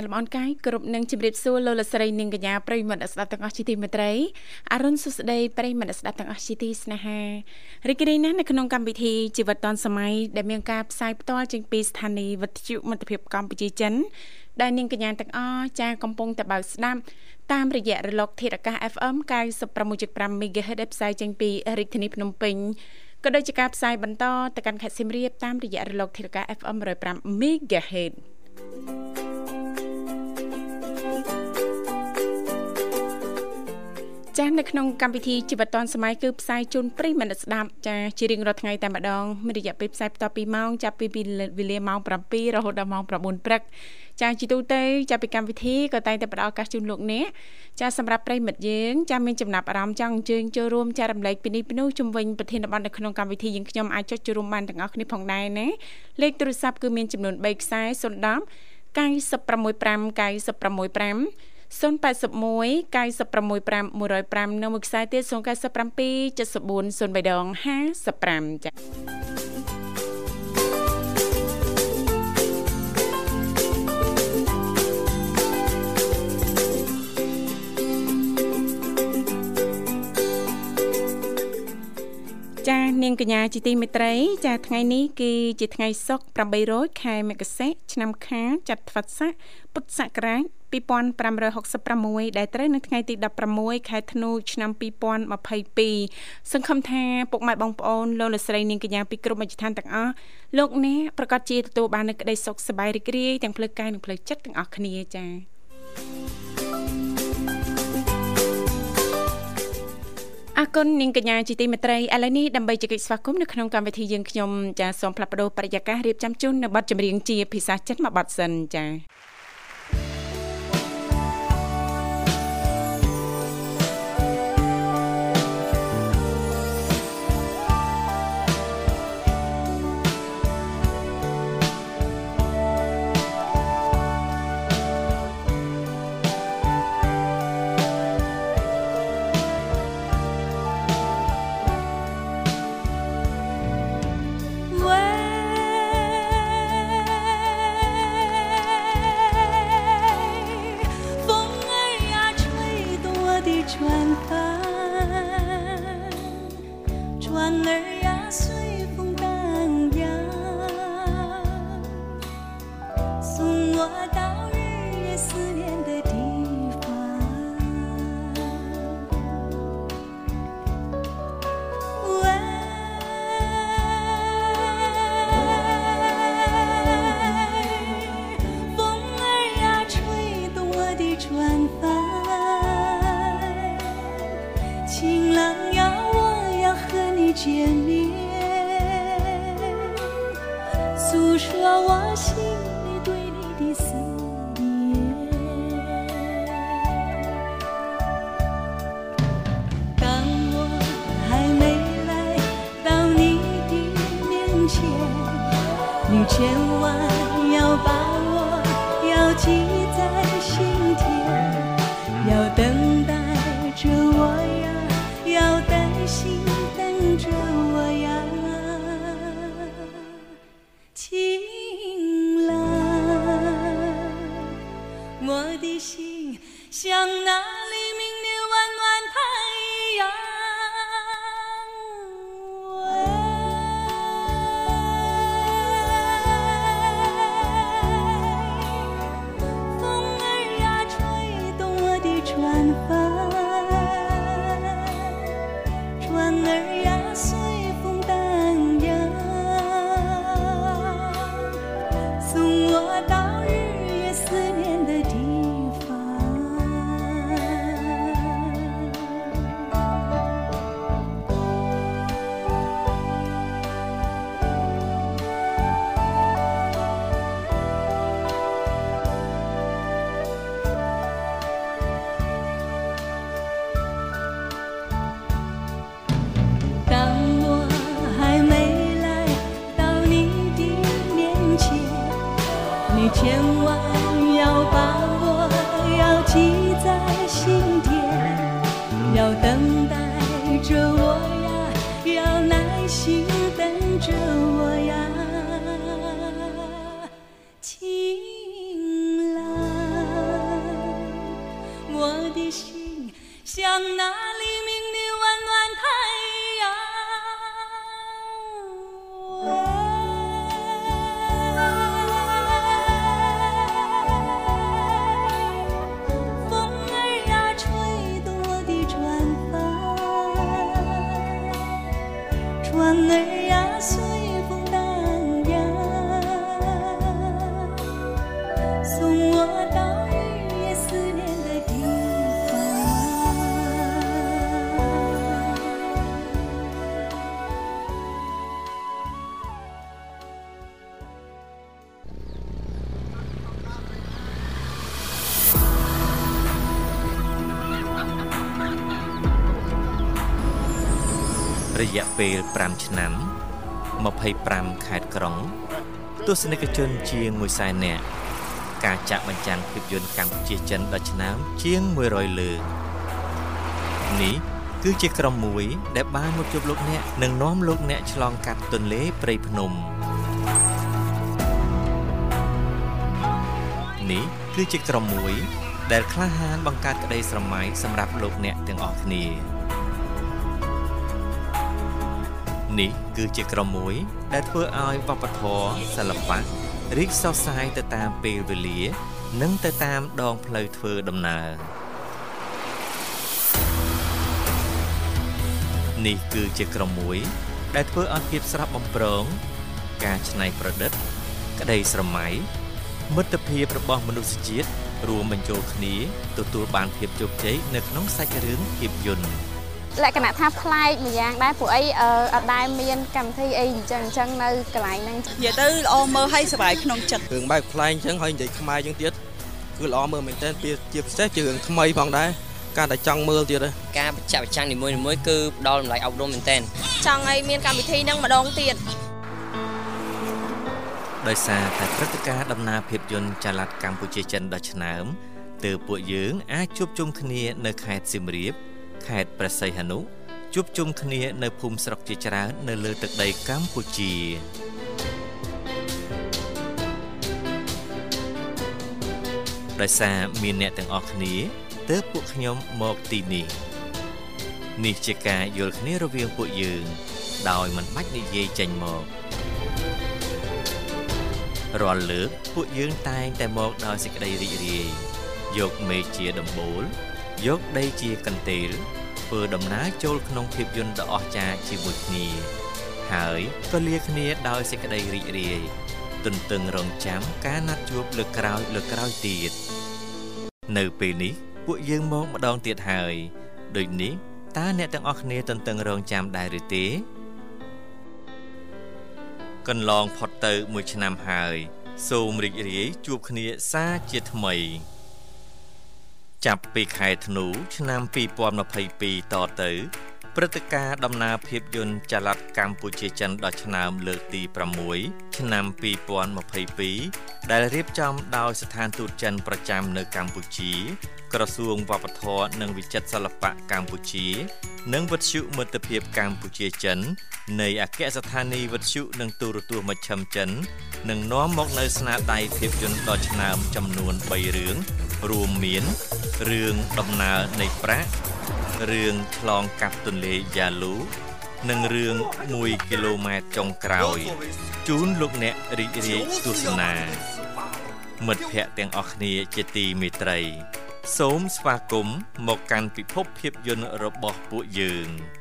ញ្ញាតលំអរកាយគ្រប់នឹងជម្រាបសួរលោកលស្រីនាងកញ្ញាប្រិយមិត្តស្ដាប់ទាំងអស់ជាទីមេត្រីអរុនសុស្ដីប្រិយមិត្តស្ដាប់ទាំងអស់ជាទីស្នេហារីករាយណាស់នៅក្នុងកម្មវិធីជីវិតឌុនសម័យដែលមានការផ្សាយផ្ទាល់ចេញពីស្ថានីយ៍វិទ្យុមិត្តភាពកម្ពុជាចិនដែលនាងកញ្ញាទាំងអស់ចាកំពុងតែបើកស្ដាប់តាមរយៈរលកធាតុអាកាស FM 96.5 MHz ដែលផ្សាយចេញពីរាជធានីភ្នំពេញក៏ដូចជាការផ្សាយបន្តទៅកាន់ខេត្តសៀមរាបតាមរយៈរលកធាតុអាកាស FM 105 MHz ចាស់នៅក្នុងកម្មវិធីជីវិតឌွန်សម័យគឺផ្សាយជូនប្រិយមិត្តស្ដាប់ចាជារៀងរាល់ថ្ងៃតែម្ដងមានរយៈពេលផ្សាយបន្តពីម៉ោងចាប់ពីវេលាម៉ោង7រហូតដល់ម៉ោង9ព្រឹកចាជាទូទៅចាប់ពីកម្មវិធីក៏តែងតែផ្ដល់ឱកាសជូនលោកអ្នកចាសម្រាប់ប្រិយមិត្តយើងចាមានចំណាប់អារម្មណ៍ចង់អញ្ជើញចូលរួមចែករំលែកពីនេះពីនោះជំវិញប្រធានបទនៅក្នុងកម្មវិធីយើងខ្ញុំអាចចុចចូលរួមបានទាំងអស់គ្នាផងដែរណាលេខទូរស័ព្ទគឺមានចំនួន3ខ្សែ010 965 965 081 965 105នៅមួយខ្សែទៀត097 74 03ដង55ចា៎ចានាងកញ្ញាជាទីមេត្រីចាថ្ងៃនេះគឺជាថ្ងៃសុក្រ800ខែមករាឆ្នាំខាលចត្វាស័កពុទ្ធសករាជ 2566ដែលត្រូវនៅថ្ងៃទី16ខែធ្នូឆ្នាំ2022សង្ឃឹមថាពុកម៉ែបងប្អូនលោកលោកស្រីនាងកញ្ញាពីគ្រប់មជ្ឈដ្ឋានទាំងអស់លោកអ្នកប្រកាសជាទទួលបាននូវក្តីសុខសប្បាយរីករាយទាំងផ្លូវកាយនិងផ្លូវចិត្តទាំងអស់គ្នាចា៎អរគុណនាងកញ្ញាជាទីមេត្រីឥឡូវនេះដើម្បីជែកស្វាគមន៍នៅក្នុងកម្មវិធីយើងខ្ញុំចាសូមផ្លាប់បដោបរិយាកាសរៀបចំជូននៅប័ណ្ណចម្រៀងជាភាសាចិនមួយប័ណ្ណសិនចា យៈពេល5ឆ្នាំ25ខេត្តក្រុង ទស្សនិកជនជាង1សែននាក់ការចាក់បញ្ចាំងភាពយន្តកម្ពុជាចិនដល់ឆ្នាំជាង100លើកនេះគឺជាក្រុមមួយដែលបានមកជួបលោកអ្នកនិងនាំលោកអ្នកឆ្លងកាត់ទន្លេព្រៃភ្នំនេះគឺជាក្រុមមួយដែលក្លាហានបង្កើតក្តីស្រមៃសម្រាប់លោកអ្នកទាំងអស់គ្នា នេះគឺជាក្រុមមួយដែលធ្វើឲ្យវប្បធម៌សិល្បៈរីកសុសសាយទៅតាមពេលវេលា និងទៅតាមដងផ្លូវធ្វើដំណើរនេះគឺជាក្រុមមួយ ដែលធ្វើឲ្យភាពស្រស់បំព្រង ការច្នៃប្រឌិត ក្តីស្រមៃមិត្តភាពរបស់មនុស្សជាតិរួមបញ្ចូលគ្នាទទួលបានភាពជោគជ័យនៅក្នុងសាច់រឿងភាពយន្ត លក្ខណៈថាប្លែកម្យ៉ាងដែរព្រោះអីអត់ដែលមានកម្មវិធីអីអញ្ចឹងអញ្ចឹងនៅកន្លែងហ្នឹងនិយាយទៅល្អមើលឲ្យសប្បាយក្នុងចិត្តរឿងបែបប្លែកអញ្ចឹងហើយនិយាយខ្មែរអញ្ចឹងទៀតគឺល្អមើលមែនតើជាពិសេសជារឿងថ្មីផងដែរការតែចង់មើលទៀតការបញ្ជាក់បញ្ចាំងនីមួយៗគឺផ្ដល់តម្លៃអប់រំមែនតើចង់ឲ្យមានកម្មវិធីហ្នឹងម្ដងទៀតដោយសារតែព្រឹត្តិការណ៍ដំណើរភាពយន្តចល័តកម្ពុជាចិនដ៏ឆ្នើមទើបពួកយើងអាចជួបជុំគ្នានៅខេត្តសៀមរាប ខេត្តព្រះសីហនុជួបជុំគ្នានៅភូមិស្រុកជាច្រើននៅលើទឹកដីកម្ពុជាដោយសារមានអ្នកទាំងអស់គ្នាទើបពួកខ្ញុំមកទីនេះនេះជាការយល់គ្នារវាងពួកយើង ដោយមិនបាច់និយាយចេញមករាល់លើកពួកយើងតែងតែមកដោយសេចក្តីរីករាយយកមេឃជាដំបូល យកដីជាកន្ទេលធ្វើដំណើរចូលក្នុងភាពយន្តដ៏អស្ចារ្យជាមួយគ្នា ហើយក៏លាគ្នាដោយសេចក្តីរីករាយទន្ទឹងរង់ចាំការណាត់ជួបលើកក្រោយលើកក្រោយទៀតនៅពេលនេះពួកយើងមកម្ដងទៀតហើយដូចនេះតើអ្នកទាំងអស់គ្នាទន្ទឹងរង់ចាំដែរឬទេកន្លងផុតទៅមួយឆ្នាំហើយ សូមរីករាយជួបគ្នាសាជាថ្មី ចាប់ពីខែធ្នូ ឆ្នាំ2022តទៅ ព្រឹត្តិការណ៍ដំណើរភាពយន្តចល័តកម្ពុជាចិនដ៏ឆ្នើមលើកទី6ឆ្នាំ2022ដែលរៀបចំដោយស្ថានទូតចិនប្រចាំនៅកម្ពុជា ក្រសួងវប្បធម៌និងវិចិត្រសិល្បៈកម្ពុជា និងវិទ្យុមិត្តភាពកម្ពុជាចិន នៃអគ្គស្ថានីយ៍វិទ្យុនិងទូរទស្សន៍មជ្ឈិមចិននឹងនាំមកនៅស្នាដៃភាពយន្តដ៏ឆ្នើមចំនួន3រឿងរួមមានរឿងដំណើរនៃប្រាក់ រឿងឆ្លងកាត់ទន្លេយ៉ាលូនិងរឿង1គីឡូម៉ែត្រចុងក្រោយជូនលោកអ្នករីករាយទស្សនា មិត្តភ័ក្តិទាំងអស់គ្នាជាទីមេត្រី សូមស្វាគមន៍មកកាន់ពិភពភាពយន្តរបស់ពួកយើង។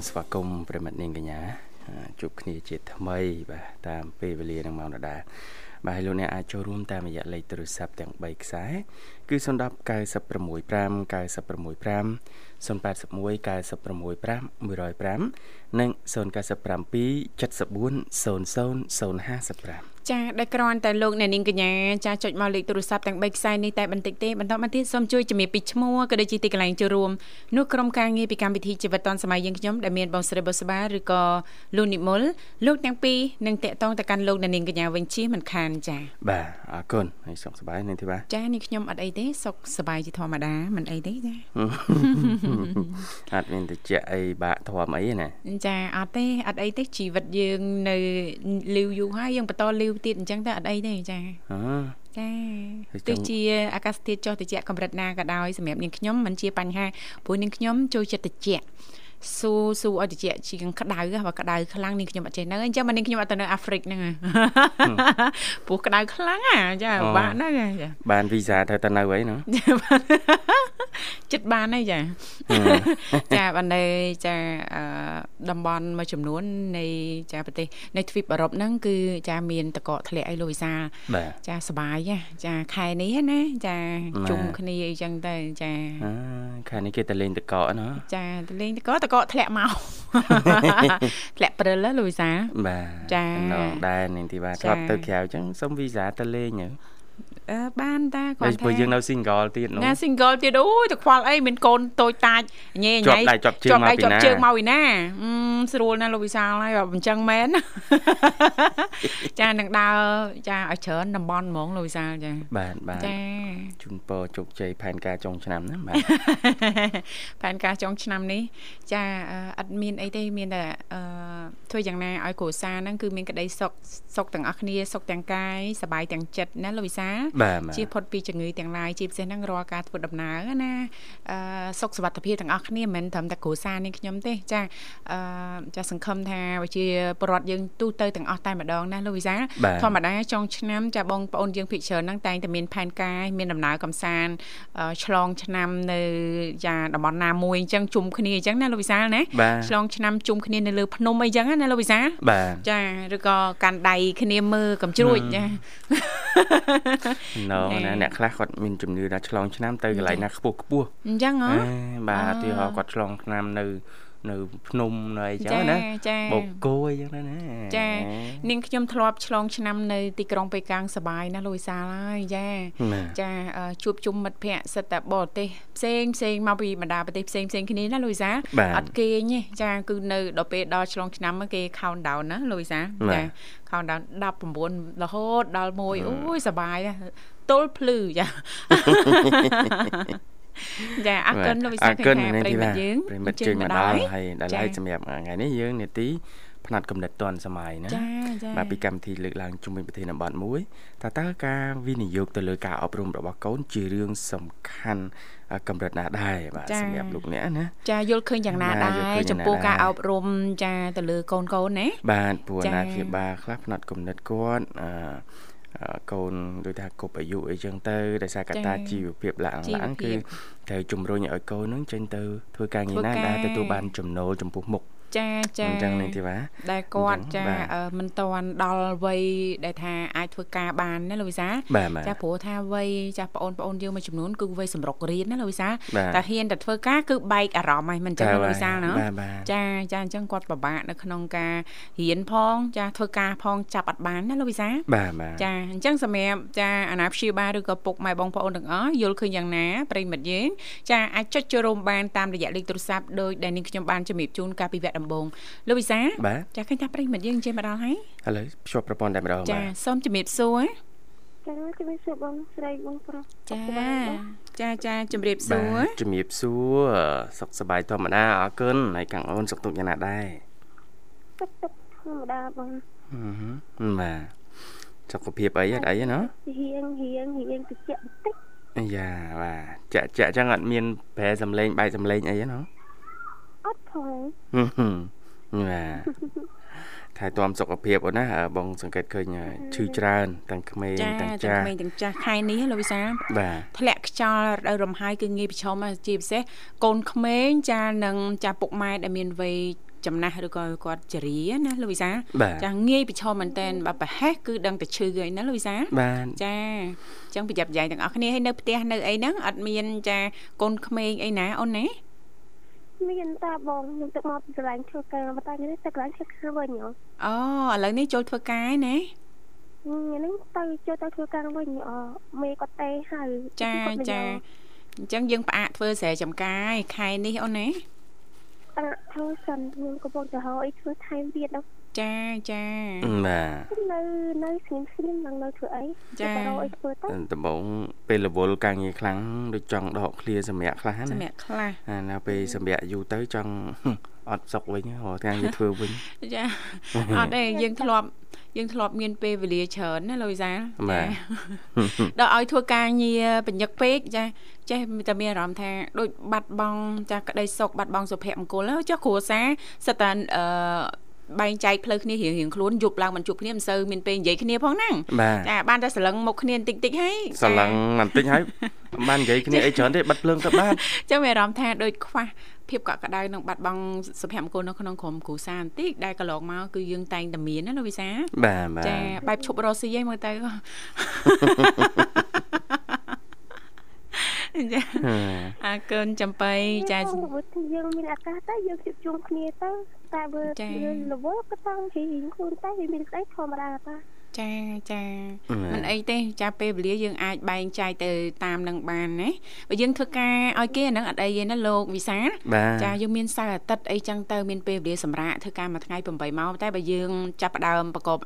សូមស្វាគមន៍ប្រិមិត្តនាងកញ្ញាជួបគ្នាជាថ្មីបាទតាមពេលវេលានឹងម៉ោងដដែលបាទហើយលោកអ្នកអាចចូលរួមតាមរយៈលេខទូរស័ព្ទទាំង3ខ្សែគឺ010 965 965 081 965 105និង097 74 00 055ចាដែលគ្រាន់តែលោកអ្នកនាងកញ្ញាចាចុចមកលេខទូរស័ព្ទទាំង3ខ្សែនេះតែបន្តិចទេបន្តមកទៀតសូមជួយជំរាបពីឈ្មោះក៏ដូចជាទីកន្លែងចូលរួមនោះក្រុមការងារពីកម្មវិធីជីវិតឌុនសម័យយើងខ្ញុំដែលមានបងស្រីបុស្បាឬក៏លោកនិមលលោកទាំងពីរនឹងតាក់ទងទៅកាន់លោកអ្នកនាងកញ្ញាវិញជាមិនខានចាបាទអរគុណហើយសុខសប្បាយនាងធីបាចានេះខ្ញុំអត់អីទេសុខសប្បាយជាធម្មតាមិនអីទេចាអត់មានតិចអីបាក់ធំអីណាចាអត់ទេអត់អីទេជីវិតយើងនៅលីវយូរហើយយើងបន្តលីវទៀតអញ្ចឹងទៅអត់អីទេចាអឺចាហើយចទោះង់ជាអាកាសធាតុចុះត្រជាក់កម្រិតណាក៏ដោយសម្រាប់នាងខ្ញុំមិនជាបញ្ហាព្រោះនាងខ្ញុំចូលចិត្តត្រជាក់ ស៊ូស៊ូឲ្យត្រជាក់ជាងក្តៅហ៎បើក្តៅខ្លាំងនាងខ្ញុំអត់ចេះនៅអញ្ចឹងមកនាងខ្ញុំអត់ទៅនៅអាហ្វ្រិកហ្នឹងហ៎ព្រោះក្តៅខ្លាំងហ่ะចាបាក់ហ្នឹងហ៎ចាបានវីសាទៅទៅនៅអីណាចិត្តបានហើយចាចាបាននៅចាអឺតំបន់មួយចំនួននៃចាប្រទេសនៃទ្វីបអឺរ៉ុបហ្នឹងគឺចាមានតកកធ្លាក់អីលោកវិសាលបាទចាសបាយហ៎ចាខែនេះណាចាម៉ែជុំគ្នាអីចឹងទៅចាអើខាងនេះគេទៅលេងតកកណាចាទៅលេងតកតកធ្លាក់មកធ្លាក់ព្រិលហ៎លោកវិសាលបាទចាតំណងដែរនាងធីបាចាធ្លាប់ទៅក្រៅអញ្ចឹងសុំវីសាទៅលេងទៅអឺ បានតាគ្តែរាន់ព្រោះថាយើងនៅ single ទៀតនោះណា single ទៀតអូយទៅខ្វល់អីមានកូនតូចតាចញ៉េជាញ៉ៃប់ដៃជាប់ជើងមកដៃពីជាប់ណាជើងមកពីណាអឺស្រួលណាស់លោកវិសាលហើយបើមិនចឹងមែនចានឹងដើរចាឲ្យច្រើនតំបន់ហ្មងលោកវិសាលចាបាទបាទចាជូនពរជោគជ័យផែនការចុងឆ្នាំណាបាទផែនការចុងឆ្នាំនេះ ចាអឺអត់មានអីទេមានតែអឺ ធ្វើយ៉ាងណាឲ្យគ្រួសារហ្នឹងគឺមានក្តីសុខសុខទាំងអស់គ្នាសុខទាំងកាយសប្បាយទាំងចិត្តណាលោកវិសាលបាទបាទជៀសផុតពីជំងឺទាំងឡាយជាពិសេសហ្នឹងរាល់ការធ្វើដំណើរណាអឺសុខសុវត្ថិភាពទាំងអស់គ្នាមិនមែនត្រឹមតែគ្រួសារនេះខ្ញុំទេចាអឺចាសង្ឃឹមថាវិជាពលរដ្ឋយើងទូទៅទាំងអស់តែម្ដងណាលោកវិសាលបាទធម្មតាចុងឆ្នាំចាបងប្អូនយើងភិកច្រើនហ្នឹងតែងតែមានផែនការមានដំណើរកំសាន្តអឺឆ្លងឆ្នាំនៅចាតំបន់ណាមួយអញ្ចឹងជុំគ្នាអញ្ចឹងណាលោកវិសាលណាបាទឆ្លងឆ្នាំជុំគ្នានៅលើភ្នំអីចឹងណាលោកវិសាលបាទចាឬក៏កាន់ដៃគ្នាមើលកំជ្រួចចាណងណែណាអ្នកខ្លះគាត់មានជំនឿថាឆ្លងឆ្នាំទៅកន្លែងណាខ្ពស់ខ្ពស់អញ្ចឹងហ៎អេបាទអឺទីហោគាត់ឆ្លងឆ្នាំនៅ នៅភ្នំនៅអីចឹងចាណាចាបូកគោអីចឹងណាណាចានាងខ្ញុំធ្លាប់ឆ្លងឆ្នាំនៅទីក្រុងប៉េកាំងសបាយណាស់លោកវិសាលហើយចាបាទចាអឺជួបជុំមិត្តភ័ក្តិសិតតែបរទេសផ្សេងផ្សេងមកពីបណ្ដាប្រទេសផ្សេងផ្សេងគ្នាណាលោកវិសាលបាទអត់គេងទេចាគឺនៅដល់ពេលដល់ឆ្លងឆ្នាំហ្នឹងគេ count down ណាលោកវិសាលបាទចា count down 19រហូតដល់1អូយសបាយណាស់ទល់ភ្លឺចា ចាអរគុណលោកវិសាលអរគុណឃើញថានាងប្រិធីមិបាត្តយើងប្រិមិត្តជើងមកដល់ហើយដល់ហើយសម្រាប់ថ្ងៃនេះយើងនេតិផ្នែកកំណត់តនសម័យណាចាចាបាទពីកម្មវិធីលើកឡើងជុំវិញប្រធានបទមួយតើតើការវិនិយោគទៅលើការអប់រំរបស់កូនជារឿងសំខាន់អ่าកម្រិតណាដែរបាទចា៎សម្រាប់លោកអ្នកណាចាយល់ឃើញយ៉ាងណាបាទដែរយល់ឃើញយ៉ាងណាចំពោះការដែរអប់រំចាទៅលើកូនកូនណាបាទព្រោះចា៎អាណាព្យាបាលខ្លះផ្នែកគំនិតគាត់អឺអឺ កូនដូចថាគប់អាយុអីចឹងទៅដោយសារកត្តាចា៎ជីវភាពឡើងជីវឡើងភាពគឺត្រូវជំរុញឲ្យកូននឹងចេញទៅធ្វើការងារធ្វើណាការដែលទទួលបានចំណូលចំពោះមុខ ចាចាអញ្ចឹងនេះទេបាទដែលគាត់អញ្ចឹចាងបាទអឺមិនតាន់ដល់វ័យដែលថាអាចធ្វើការបានណាលោកវិសាបាទបាទចាព្រោះថាវ័យចាបងប្អូនយើងមួយចំនួនគឺវ័យសម្រុករៀនណាលោកវិសាបាទតែហ៊ានតែធ្វើការគឺបែកអារម្មណ៍ហើយមិនអញ្ចឹងណាលោកវិសាណាបាទបាទចាចាអញ្ចឹងគាត់ពិបាកនៅក្នុងការរៀនផងចាធ្វើការផងចាប់អត់បានណាលោកវិសាបាទបាទចាអញ្ចឹងសម្រាប់ចាអាណាព្យាបាលឬក៏ពុកម៉ែបងប្អូនទាំងអស់យល់ឃើញយ៉ាងណាប្រិមិត្តយើងចាអាចចុចចូលរួមបានតាមរយៈលេខទូរស័ព្ទដោយដែលនាងខ្ញុំបានជំរាបជូនកាលពីវគ្គដំបូងលោកវិសាបាទចាឃើញថាប្រិមិត្តយើងចេញមកដល់ហើយឥឡូវភ្ជាប់ប្រព័ន្ធតែម្ដងចាបាទសូមជំរាបសួរចាជំរាបសួរបងស្រីបងប្រុសចាចាចាជំរាបសួរបាទជំរាបសួរសុខសប្បាយធម្មតាអរគុណហើយខាងអូនសុខទុក្ខយ៉ាងណាដែរទឹកទឹកធម្មតាបងហឹមបាទសុខភាពអីអត់អីទេណារៀងរៀងរៀងតិចបន្តិចអាយ៉ាបាទចាក់ចាក់ចឹងអត់មានប្រែសំឡេងបែកសំឡេងអីទេណា អត់ផងហឹមហឹមបាទថែទាំសុខភាពអូនណាបងសង្កេតឃើញឈឺច្រើនទាំងក្មេងចាទាំងទាំងចាស់ក្មេងទាំងចាស់ខែនេះលោកវិសាបាទធ្លាក់ខ្យល់រដូវរំហើយគឺងាយប្រឈមណាស់ជាពិសេសកូនក្មេងចានិងចាពុកម៉ែដែលមានវ័យចំណាស់ឬក៏គាត់ចរាណាលោកវិសាបាទចាងាយប្រឈមមែនតើបើប្រហែសគឺដឹងតែឈឺហើយណាលោកវិសាបាទចាអញ្ចឹងប្រយ័ត្នប្រយែងទាំងអស់គ្នាហើយនៅផ្ទះនៅអីហ្នឹងអត់មានចាកូនក្មេងអីណាអូនណា មានតាបងខ្ញុំទឹកមកពីកន្លែងធ្វើការប៉ុន្តែនេះទៅកន្លែងធ្វើការវិញហ៎អូឥឡូវនេះចូលធ្វើការឯណាហ្នឹងទៅចូលទៅធ្វើការវិញអមេគាត់ទេហៅចាចាអញ្ចឹងយើងផ្អាកធ្វើស្រែចំការឯខែនេះអូនណាតាធ្វើសិនខ្ញុំកំពុងទៅហៅអីធ្វើថែមទៀតដល់ ចាចាបាទនៅនៅស្ងៀមស្ងៀមឡើងនៅធ្វើអីទៅរកអីធ្វើទៅដំបងពេលរវល់ការងារខ្លាំងដូចចង់ដកឃ្លាសម្រាប់ខ្លះណាសម្រាប់ខ្លះអាណាពេលសម្រាប់យូរទៅចង់អត់សុកវិញហ៎ថ្ងៃនេះធ្វើវិញចាអត់ទេយើងធ្លាប់យើងធ្លាប់មានពេលវេលាច្រើនណាលោកវិសាលបាទដល់ឲ្យធ្វើការងារបញ្ញឹកពេកចាចេះតែមានអារម្មណ៍ថាដូចបាត់បង់ចាក្តីសុខបាត់បង់សុភមង្គលចុះគ្រួសារសិតតែអឺ បែងចែកផ្លូវគ្នារៀងរៀងខ្លួនយប់ឡើងមិនជួបគ្នាមិនសូវមានពេលនិយាយគ្នាផងហ្នឹងបាទចាបានតែស្រឡឹងមកគ្នាបន្តិចតិចហើយស្រឡឹងបន្តិចហើយមិនបាននិយាយគ្នាអីច្រើនទេបិទភ្លើងទៅបាទចឹងមានអារម្មណ៍ថាដូចខ្វះភាពកក់ក្ដៅនិងបាត់បង់សុភមង្គលនៅក្នុងក្រុមគ្រួសារបន្តិចដែលកន្លងមកគឺយើងតែងតែមានណាលោកវិសាបាទបាទចាបែបឈប់រស់ស៊ីឯងមើលទៅចាហឺអើកូនចំបៃចាបើយើងមានឱកាសទៅយើងជួបជុំគ្នាទៅ តែវាលវក៏តង់ជីងខ្លួនតែវាមានស្អីធម្មតាតាចាចាមិនអីទេចាពេលវេលាយើងអាចបែងចែកទៅតាមនឹងបានណាបើយើងធ្វើការឲ្យគេអានឹងអត់អីទេណាលោកវិសាចាយើងមានសៅអាទិត្យអីចឹងទៅមានពេលវេលាសម្រាប់ធ្វើការមួយថ្ងៃ8ម៉ោងតែបើយើងចាប់ផ្ដើមប្រកប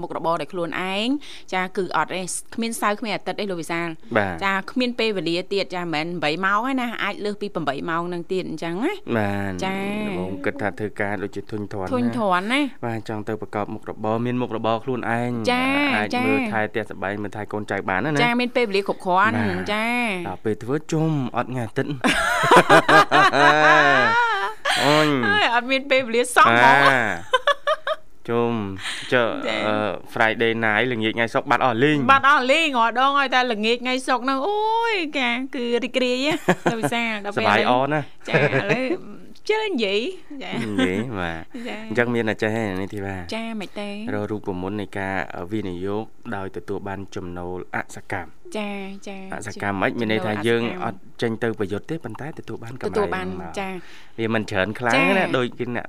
មុខរបរដោយខ្លួនឯងចាគឺអត់ទេគ្មានសៅរ៍គ្មានអាទិត្យទេលោកវិសាលបាទចាគ្មានពេលវេលាទៀតចាមិនមែន8ម៉ោងទេណាអាចលើសពី8ម៉ោងនឹងទៀតអញ្ចឹងណាបាទចា៎ដំបងគិតថាធ្វើការដូចជាធុញទ្រាន់ធុញណាទ្រាន់ណាបាទចង់ទៅប្រកបមុខរបរមានមុខរបរខ្លួនឯងចា៎អាចចា៎មើលថែផ្ទះសម្បែងមើលថែកូនចៅបានណាណាចាមានពេលវេលាគ្រប់គ្រាន់បាទចាដល់ពេលធ្វើជុំអត់ថ្ងៃអាទិត្យអូនហើយអត់មានពេលវេលាសោះហ្មអាង ជុំចុះចា៎អឺ Friday night ល្ងាចថ្ងៃសុក្របាត់អស់លេងបាត់អស់លេងរាល់ដងឲ្យតែល្ងាចថ្ងៃសុកហ្នឹងអូយកាគឺរីករាយណាលោកវិសាលដល់សពេលប្បាយអឥឡូវនណាចាឥឡូវជឿនិយាយចានិយាយបាទចាអញ្ចឹងមានតែចេះទេនេះទីបាទចាមិនទេរករូបមន្តនៃការវិនិយោគដោយទទួលបានចំណូលអសកម្ម ចាចាអសកម្មមិនមានន័យថាចំណូលយើងសកម្មអត់ចេញទៅប្រយុទ្ធទេប៉ុន្តែទទួលបានកម្រៃទទួលបានមកចាវាមិនច្រើនខ្លាំងចា៎ណាដូចគេអ្នក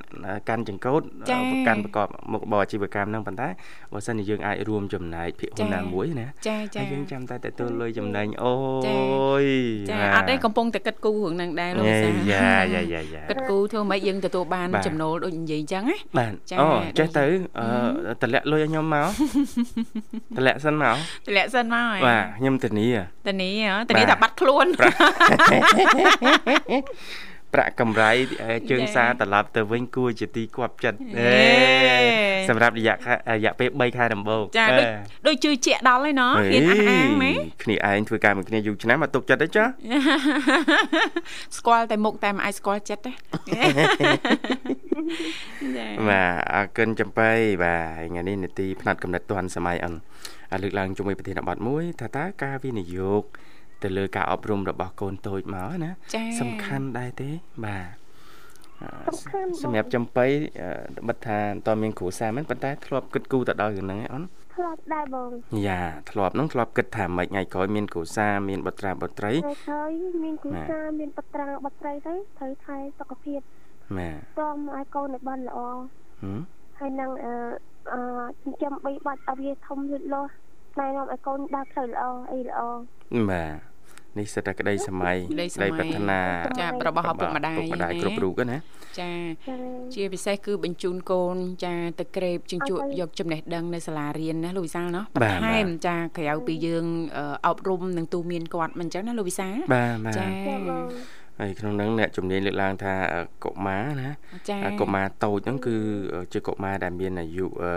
កាន់ចង្កូតចា៎កាន់ប្រកបមុខរបរអាជីវកម្មហ្នឹងប៉ុន្តែបើសិនជាយើងអាចរួមចំណែកភាគហ៊ុនចា៎ណាមួយណាចាចាហើយយើងចាំតែទទួលលុយចំណេញអូចា៎យចាបាទអត់ទេកំពុងតែគិតគូររឿងហ្នឹងដែរលោកវិសាលយ៉ាយ៉ាយ៉ាយ៉ាគិតគូរធ្វើម៉េចយើងទទួលបានបាទចំណូលដូចនិយាយអញ្ចឹងណាបាទចា៎អូចេះដូចទៅអឺតម្លាក់លុយឲ្យខ្ញុំមកតម្លាក់សិនមកទម្លាក់សិនមកហើយបាទខ្ញុំធានាតានីហ៎តានីបាទថាបាត់ខ្លួនប្រាក់កម្រៃអឺជើងចា៎សារត្រឡប់ទៅវិញគួរជាទីគាប់ចិត្តហេសម្រាប់រយៈខែរយៈពេល3ខែដំបូងចាអឺដូចដូចជឿជាក់ដល់ហើយណោះហ៊ានអះអាងណាគ្នាឯងធ្វើការមួយគ្នាយូរឆ្នាំមកទុកចិត្តទេចាស្គាល់តែមុខតែមិនអាចស្គាល់ចិត្តទេចាបាទអរគុណចំបៃបាទថ្ងៃនេះនេតិផ្នែកកំណត់ទាន់សម័យអិនអា លើកឡើងជាមួយប្រធានបទមួយថាតើការវិនិយោគទៅលើការអប់រំរបស់កូនតូចមកណាចាសំខាន់ដែរទេបាទអឺសំខាន់បងសម្រាប់ចំបៃអឺបិទថាអត់តមានគ្រូសាមិនប៉ុន្តែធ្លាប់គិតគូរទៅដល់រឿងហ្នឹងឯងអូនធ្លាប់ដែរបងយ៉ាធ្លាប់ហ្នឹងធ្លាប់គិតថាមិនថ្ងៃក្រោយមានគ្រូសាមានបុត្រាបុត្រីហើយហើយមានគូបាទសាមានបត្រាបត្រីទៅត្រូវថែសុខភាពបាទតមឲ្យកូនឲ្យបានល្អហឹមហើយនឹងអឺ អឺចិញ្ចឹមបីបាច់ឲ្យវាធំលូតលាស់ណែនាំឲ្យកូនដើរផ្លូវល្អអីល្អបាទនេះសិតតែក្តីសម័យក្តីសម័យប្រាថ្នាចារបស់ឪពុកម្ដាយឪពុកម្ដាយណាគ្រប់រូបណាចាចា៎ជាពិសេសគឺបញ្ជូនកូន ចាទៅក្រេបជញ្ជក់អត់ទេយកចំណេះដឹងនៅសាលារៀនណាលោកវិសាលណោះបាទបន្ថែមបាទចាក្រៅពីយើងអឺអប់រំនឹងទូមានគាត់មិនអញ្ចឹងណាលោកវិសាលបាទបាទចាចាបង ហើយក្នុងហ្នឹងអ្នកជំនាញលើកឡើងថាអឺកុមារណាចាអាកុមារតូចហ្នឹងគឺជាកុមារដែលមានអាយុអឺ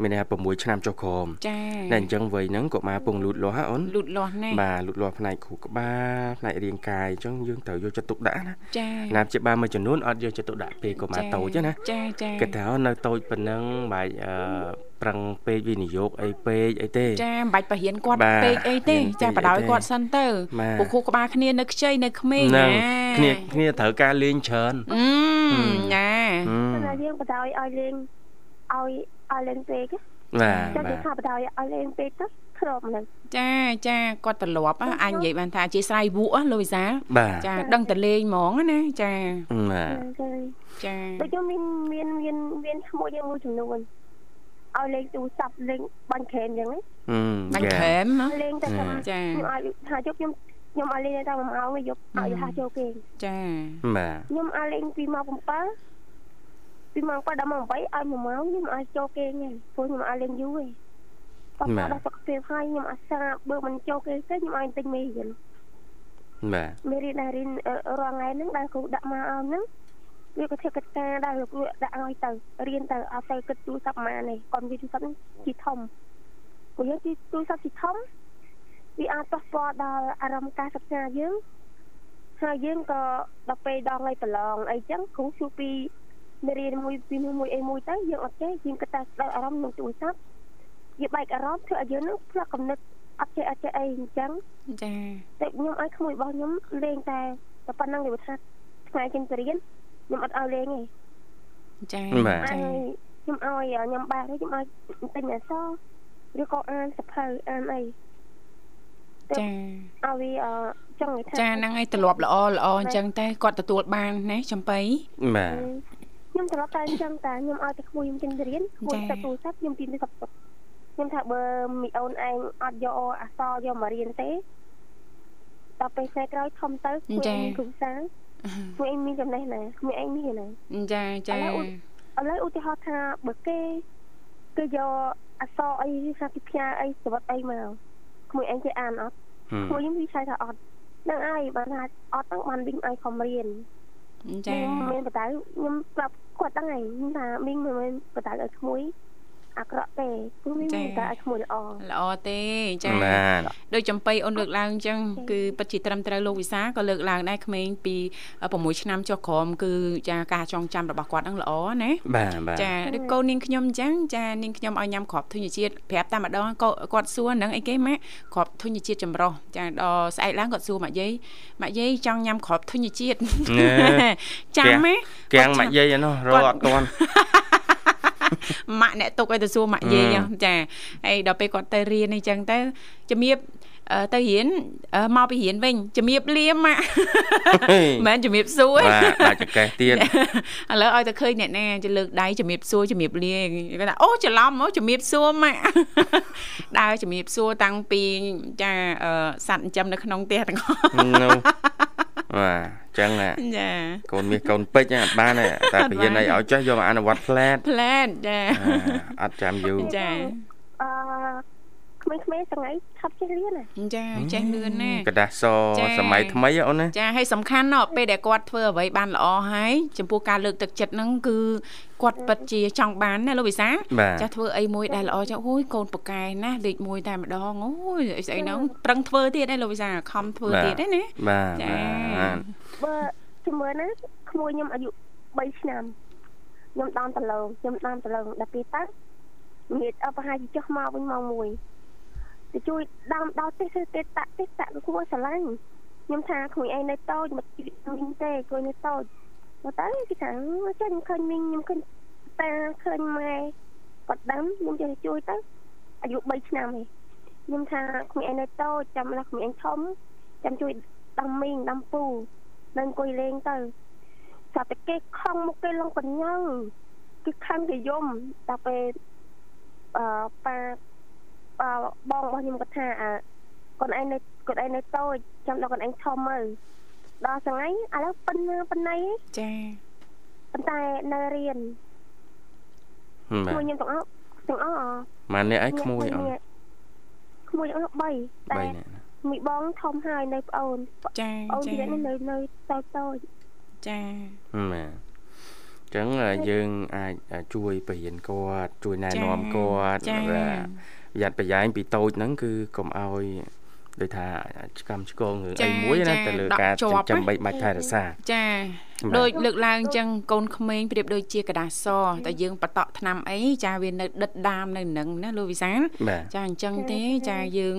មានន័យថា6ឆ្នាំចុះក្រោមចាតែអញ្ចឹងវ័យហ្នឹងកុមារពងលូតលាស់ហ៎អូនលូតលាស់ណាស់បាទលូតលាស់ផ្នែកគ្រូក្បាលផ្នែករាងកាយអញ្ចឹងយើងត្រូវយកចិត្តទុកដាក់ណាចាណាព្យាបាលមួយចំនួនអត់យកចិត្តទុកដាក់ពេលកុមារតូចទេណាចាចាគិតថាអូនៅតូចប៉ុណ្ណឹងបាច់អឺ ប្រឹងពេកវិនិយោគអីពេកអីទេ ចាមិនបាច់បរៀនគាត់ បាទ ពេកអីទេ រៀនពេក ចាបដ អី ாய் ទេ គាត់សិនទៅ បាទ ពួកគ្រូក្បាលគ្នានៅខ្ចីនៅក្មេង ហ្នឹង ណា គ្នាគ្នាត្រូវការលេងច្រើន អឺណា ហឹម តែយើងបដ ாய் ឲ្យលេងឲ្យឲ្យលេងពេក បាទ ចាំ បា គេ ទ ថាបដ ாய் ឲ្យលេងពេកទៅ ធ្លាប់ហ្នឹង ចាចាគាត់ត្រឡប់អ่ะអាចនិយាយបានថាអធិស្ឋានវក់លូវីសា បាទ ចាដឹងតលេងហ្មងណាចា បាទ ចា ចា ដូចខ្ញុំមានមានមានមានឈ្មោះយើងមួយចំនួន ឲ្យលេងទូរស័ព្ទលេងបាញ់ក្រែមអញ្ចឹងណាអឺបាញ់ក្រែមណាលេងតែថាចាខ្ញុំឲ្យថាជប់ខ្ញុំខ្ញុំឲ្យលេងតែ1ម៉ោងទេយប់ឲ្យថាចូលគេងចាបាទខ្ញុំឲ្យលេងពីម៉ោង7ពីម៉ោង7ដល់ម៉ោង8ឲ្យ1ម៉ោងខ្ញុំឲ្យចូលគេងហើយព្រោះខ្ញុំឲ្យលេងយូរហើយគាត់ដល់សុខភាពហើយខ្ញុំអាសាបើមិនចូលគេងទេខ្ញុំឲ្យទិញមេរៀនបាទមេរៀនដែលរៀនរាល់ថ្ងៃហ្នឹងដែលគ្រូដាក់មកអមហ្នឹង វាក៏ធ្វើកិច្ចការដែរលោកគ្រូដាក់ឲ្យទៅរៀនទៅអត់ទៅគិតទូរស័ព្ទម៉ានេះគាត់វាទូរស័ព្ទជីធំព្រោះយើងទីទូរស័ព្ទជីធំវាអាចប៉ះពាល់ដល់អារម្មណ៍ការសិក្សាយើងហើយយើងក៏ដល់ពេលដល់ថ្ងៃប្រឡងអីចឹងគ្រូសួរពីមេរៀនមួយពីមួយអីមួយទៅយើងអត់ចេះយើងគិតតែស្ដាប់អារម្មណ៍នឹងទូរស័ព្ទវាបែកអារម្មណ៍ធ្វើឲ្យយើងនឹងផ្លាក់កំណត់អត់ចេះអត់ចេះអីអញ្ចឹងចាតែខ្ញុំឲ្យក្មួយរបស់ខ្ញុំលេងតែតែប៉ុណ្្នឹងវាថាថ្ងៃចេញទៅរៀន ខ្ញុំអត់ឲ្យលេងទេចាបាទអាយខ្ញុំឲ្យខ្ញុំបាទខ្ញុំឲ្យទិញអសឬក៏អានសភៅអានអីចាឲ្យវាអចង់និយាយថាចាហ្នឹងហើយទ្រលាប់ល្អល្អអញ្ចឹងតែគាត់ទទួលបានណាចំបៃបាទខ្ញុំត្រឡប់តែអញ្ចឹងតាខ្ញុំឲ្យតែក្មួយខ្ញុំចេញទៅរៀនក្មួយទៅទូរស័ព្ទខ្ញុំទីទៅសັບទុកខ្ញុំថាបើមីអូនឯងអត់យកអសយកមករៀនទេដល់ពេលថ្ងៃក្រោយធំទៅក្មួយមានគ្រូសាក្មួយឯងមានចំណេះណាក្មួយឯងមានណាចាចាឥឡូវឧទាហរណ៍ថាបើគេគេយកអក្សរអីឬថាគេផ្ញើអីសវត្តអីមកក្មួយឯងគេអានអត់ក្មួយខ្ញុំវាឆ្លើយថាអត់នឹងហើយបានថាអត់ហ្នឹងបានវិញឲ្យខំរៀនចាខ្ញុំមានបដៅខ្ញុំប្រាប់គាត់ហ្នឹងហើយខ្ញុំថាមីងមិនមែនបដៅឲ្យក្មួយ អាក្រក់ទេគឺមីងមានបដៅឲ្យក្មួយល្អល្អទេចាបាទដោយចំបៃអូនលើកឡើងអញ្ចឹងគឺពិតជាត្រឹមត្រូវលោកវិសាក៏លើកឡើងដែរក្មេងពី6ឆ្នាំចុះក្រោមគឺចាការចងចាំរបស់គាត់ហ្នឹងល្អណាបាទបាទចាឬកូននាងខ្ញុំអញ្ចឹងចានាងខ្ញុំឲ្យញ៉ាំគ្រាប់ធញ្ញជាតិប្រាប់តែម្ដងក៏គាត់សួរហ្នឹងអីគេម៉ាក់គ្រាប់ធញ្ញជាតិចម្រុះចាដល់ស្អែកឡើងគាត់សួរម៉ាក់យាយម៉ាក់យាយចង់ញ៉ាំគ្រាប់ធញ្ញជាតិចាំហ៎គាំងម៉ាក់យាយនោះរកអត់ទាន់ ម៉ាក់អ្នកទុកឲ្យទៅសួរម៉ាក់យាយចាហើយដល់ពេលគាត់ទៅរៀនអីចឹងទៅជំរាបទៅរៀនមកពីរៀនវិញជំរាបលាម៉ាក់មិនមែនជំរាបសួរបាទចកេះទៀតឥឡូវឲ្យតែឃើញអ្នកណាជលើកដៃជំរាបសួរជំរាបលាគាត់ថាអូច្រឡំមកជំរាបសួរម៉ាក់ដើរជំរាបសួរតាំងពីចាសัตว์ចិញ្ចឹមនៅក្នុងផ្ទះទាំងអស់បាទ ចឹងណាចាកូនមាសកូនពេជ្រអត់បានទេតែពរៀនអីឲ្យចេះយកមកអនុវត្តផ្លែតផ្លែតចាអត់ចាំយូរចាអឺ ក្មេងៗថ្ងៃឆាប់ចេះរៀនណា ចាចេះលឿនណា กระดาษសសម័យថ្មីអូនណា ចាហើយសំខាន់ណោះពេលដែលគាត់ធ្វើអ្វីបានល្អហើយចំពោះការលើកទឹកចិត្តហ្នឹងគឺគាត់ពិតជាចង់បានណាលោកវិសា បាទ ចាស់ធ្វើអីមួយដែលល្អចាអូយកូនប៉កែណាលេខ1តែម្ដងអូយស្អីហ្នឹងប្រឹងធ្វើទៀតឯងលោកវិសាខំធ្វើទៀតឯណា បាទ ចា បាទ បើជំរឿនណាក្មួយខ្ញុំអាយុ3ឆ្នាំខ្ញុំដំតឡងខ្ញុំដំតឡងដល់ពេលទៅងាកអបហាជាចុះមកវិញម៉ោង1 ទៅជួយដាំដល់ទេសទេតាក់ទេសតាក់គួរស្រឡាញ់ខ្ញុំថាក្មួយឯងនៅតូចមកមីងទេគួរនៅតូចមកទៅគេថាចាខ្ញុំឃើញមីងខ្ញុំឃើញតាឃើញម៉ែគាត់ដាំខ្ញុំចេះជួយទៅអាយុ3ឆ្នាំឯងខ្ញុំថាក្មួយឯងនៅតូចចាំដល់ក្មួយឯងធំចាំជួយដាំមីងដាំពូនៅអង្គុយលេងទៅចាប់តែគេខំមកគេឡងកញ្ញើគឺខំគេយំដល់ពេលអឺប៉ា ប៉ាបងរបស់ខ្ញុំគាត់ថាអើកូនឯងនៅកូនឯងនៅតូចចាំដល់កូនឯងធំមើលដល់សងៃឥឡូវប៉ុណ្ណាប៉ុណ្ណៃចាប៉ុន្តែនៅរៀនបាទមួយខ្ញុំទាំងអស់ទាំងអស់ម៉ាននេះឯងក្មួយអូនក្មួយទាំងអស់3តែ3នាក់មីបងធំហើយនៅប្អូនចាអូនចាទៀតនៅនៅតូចតូចចាបាទចឹងយើងអាចជួយបរៀនគាត់ជួយណែនាំគាត់ចាបាទ ប្រយ័ត្នប្រយែងពីតូចហ្នឹងគឺកុំឲ្យដូចថាឆ្កំឆ្កងរឿងអីមួយណាទៅលើការចិញ្ចឹមបីបាច់ថែរក្សាចាបាទ ដូចលើកឡើងអញ្ចឹងកូនក្មេងប្រៀបដូចជាกระดาษសតែយើងបតក់ថ្នាំអីចាវានៅដិតដាមនៅនឹងណាលោកវិសាល បាទ ចាអញ្ចឹងទេចាយើង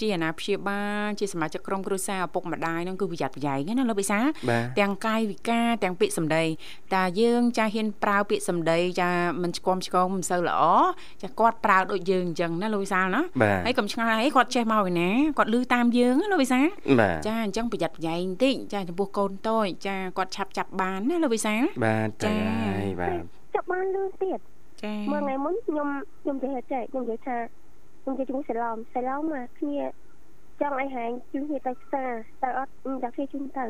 ជាអាណាព្យាបាលជាសមាជិកក្រុមគ្រួសារឪពុកម្ដាយហ្នឹងគឺប្រយ័ត្នប្រយែងណាលោកវិសា បាទ ទាំងកាយវិការទាំងពាក្យសម្ដីតាយើងចាហ៊ានប្រើពាក្យសម្ដីចាមិនស្គមឆ្គងមិនសូវល្អចាគាត់ប្រើដូចយើងអញ្ចឹងណាលោកវិសាលណា បាទ ហើយកុំឆ្ងល់អីគាត់ចេះមកឯណាគាត់លឺតាមយើងណាលោកវិសា បាទ ចាអញ្ចឹងប្រយ័ត្នប្រយែងបន្តិចចាចំពោះកូនតូចចាគាត់ឆាប់ ់ចាប់បានណាលោកវិសាបាទចាទៅហើយបាទចាប់បានលឿនទៀតចាមួយថ្ងៃមុនខ្ញុំខ្ញុំនិយាយចេះខ្ញុំនិយាយថាខ្ញុំនិយាយជាមួយសាឡមសាឡមមកគ្នាចង់ឲ្យហែងជូនគ្នាទៅផ្សារទៅអត់ដាក់គ្នាជូនទៅ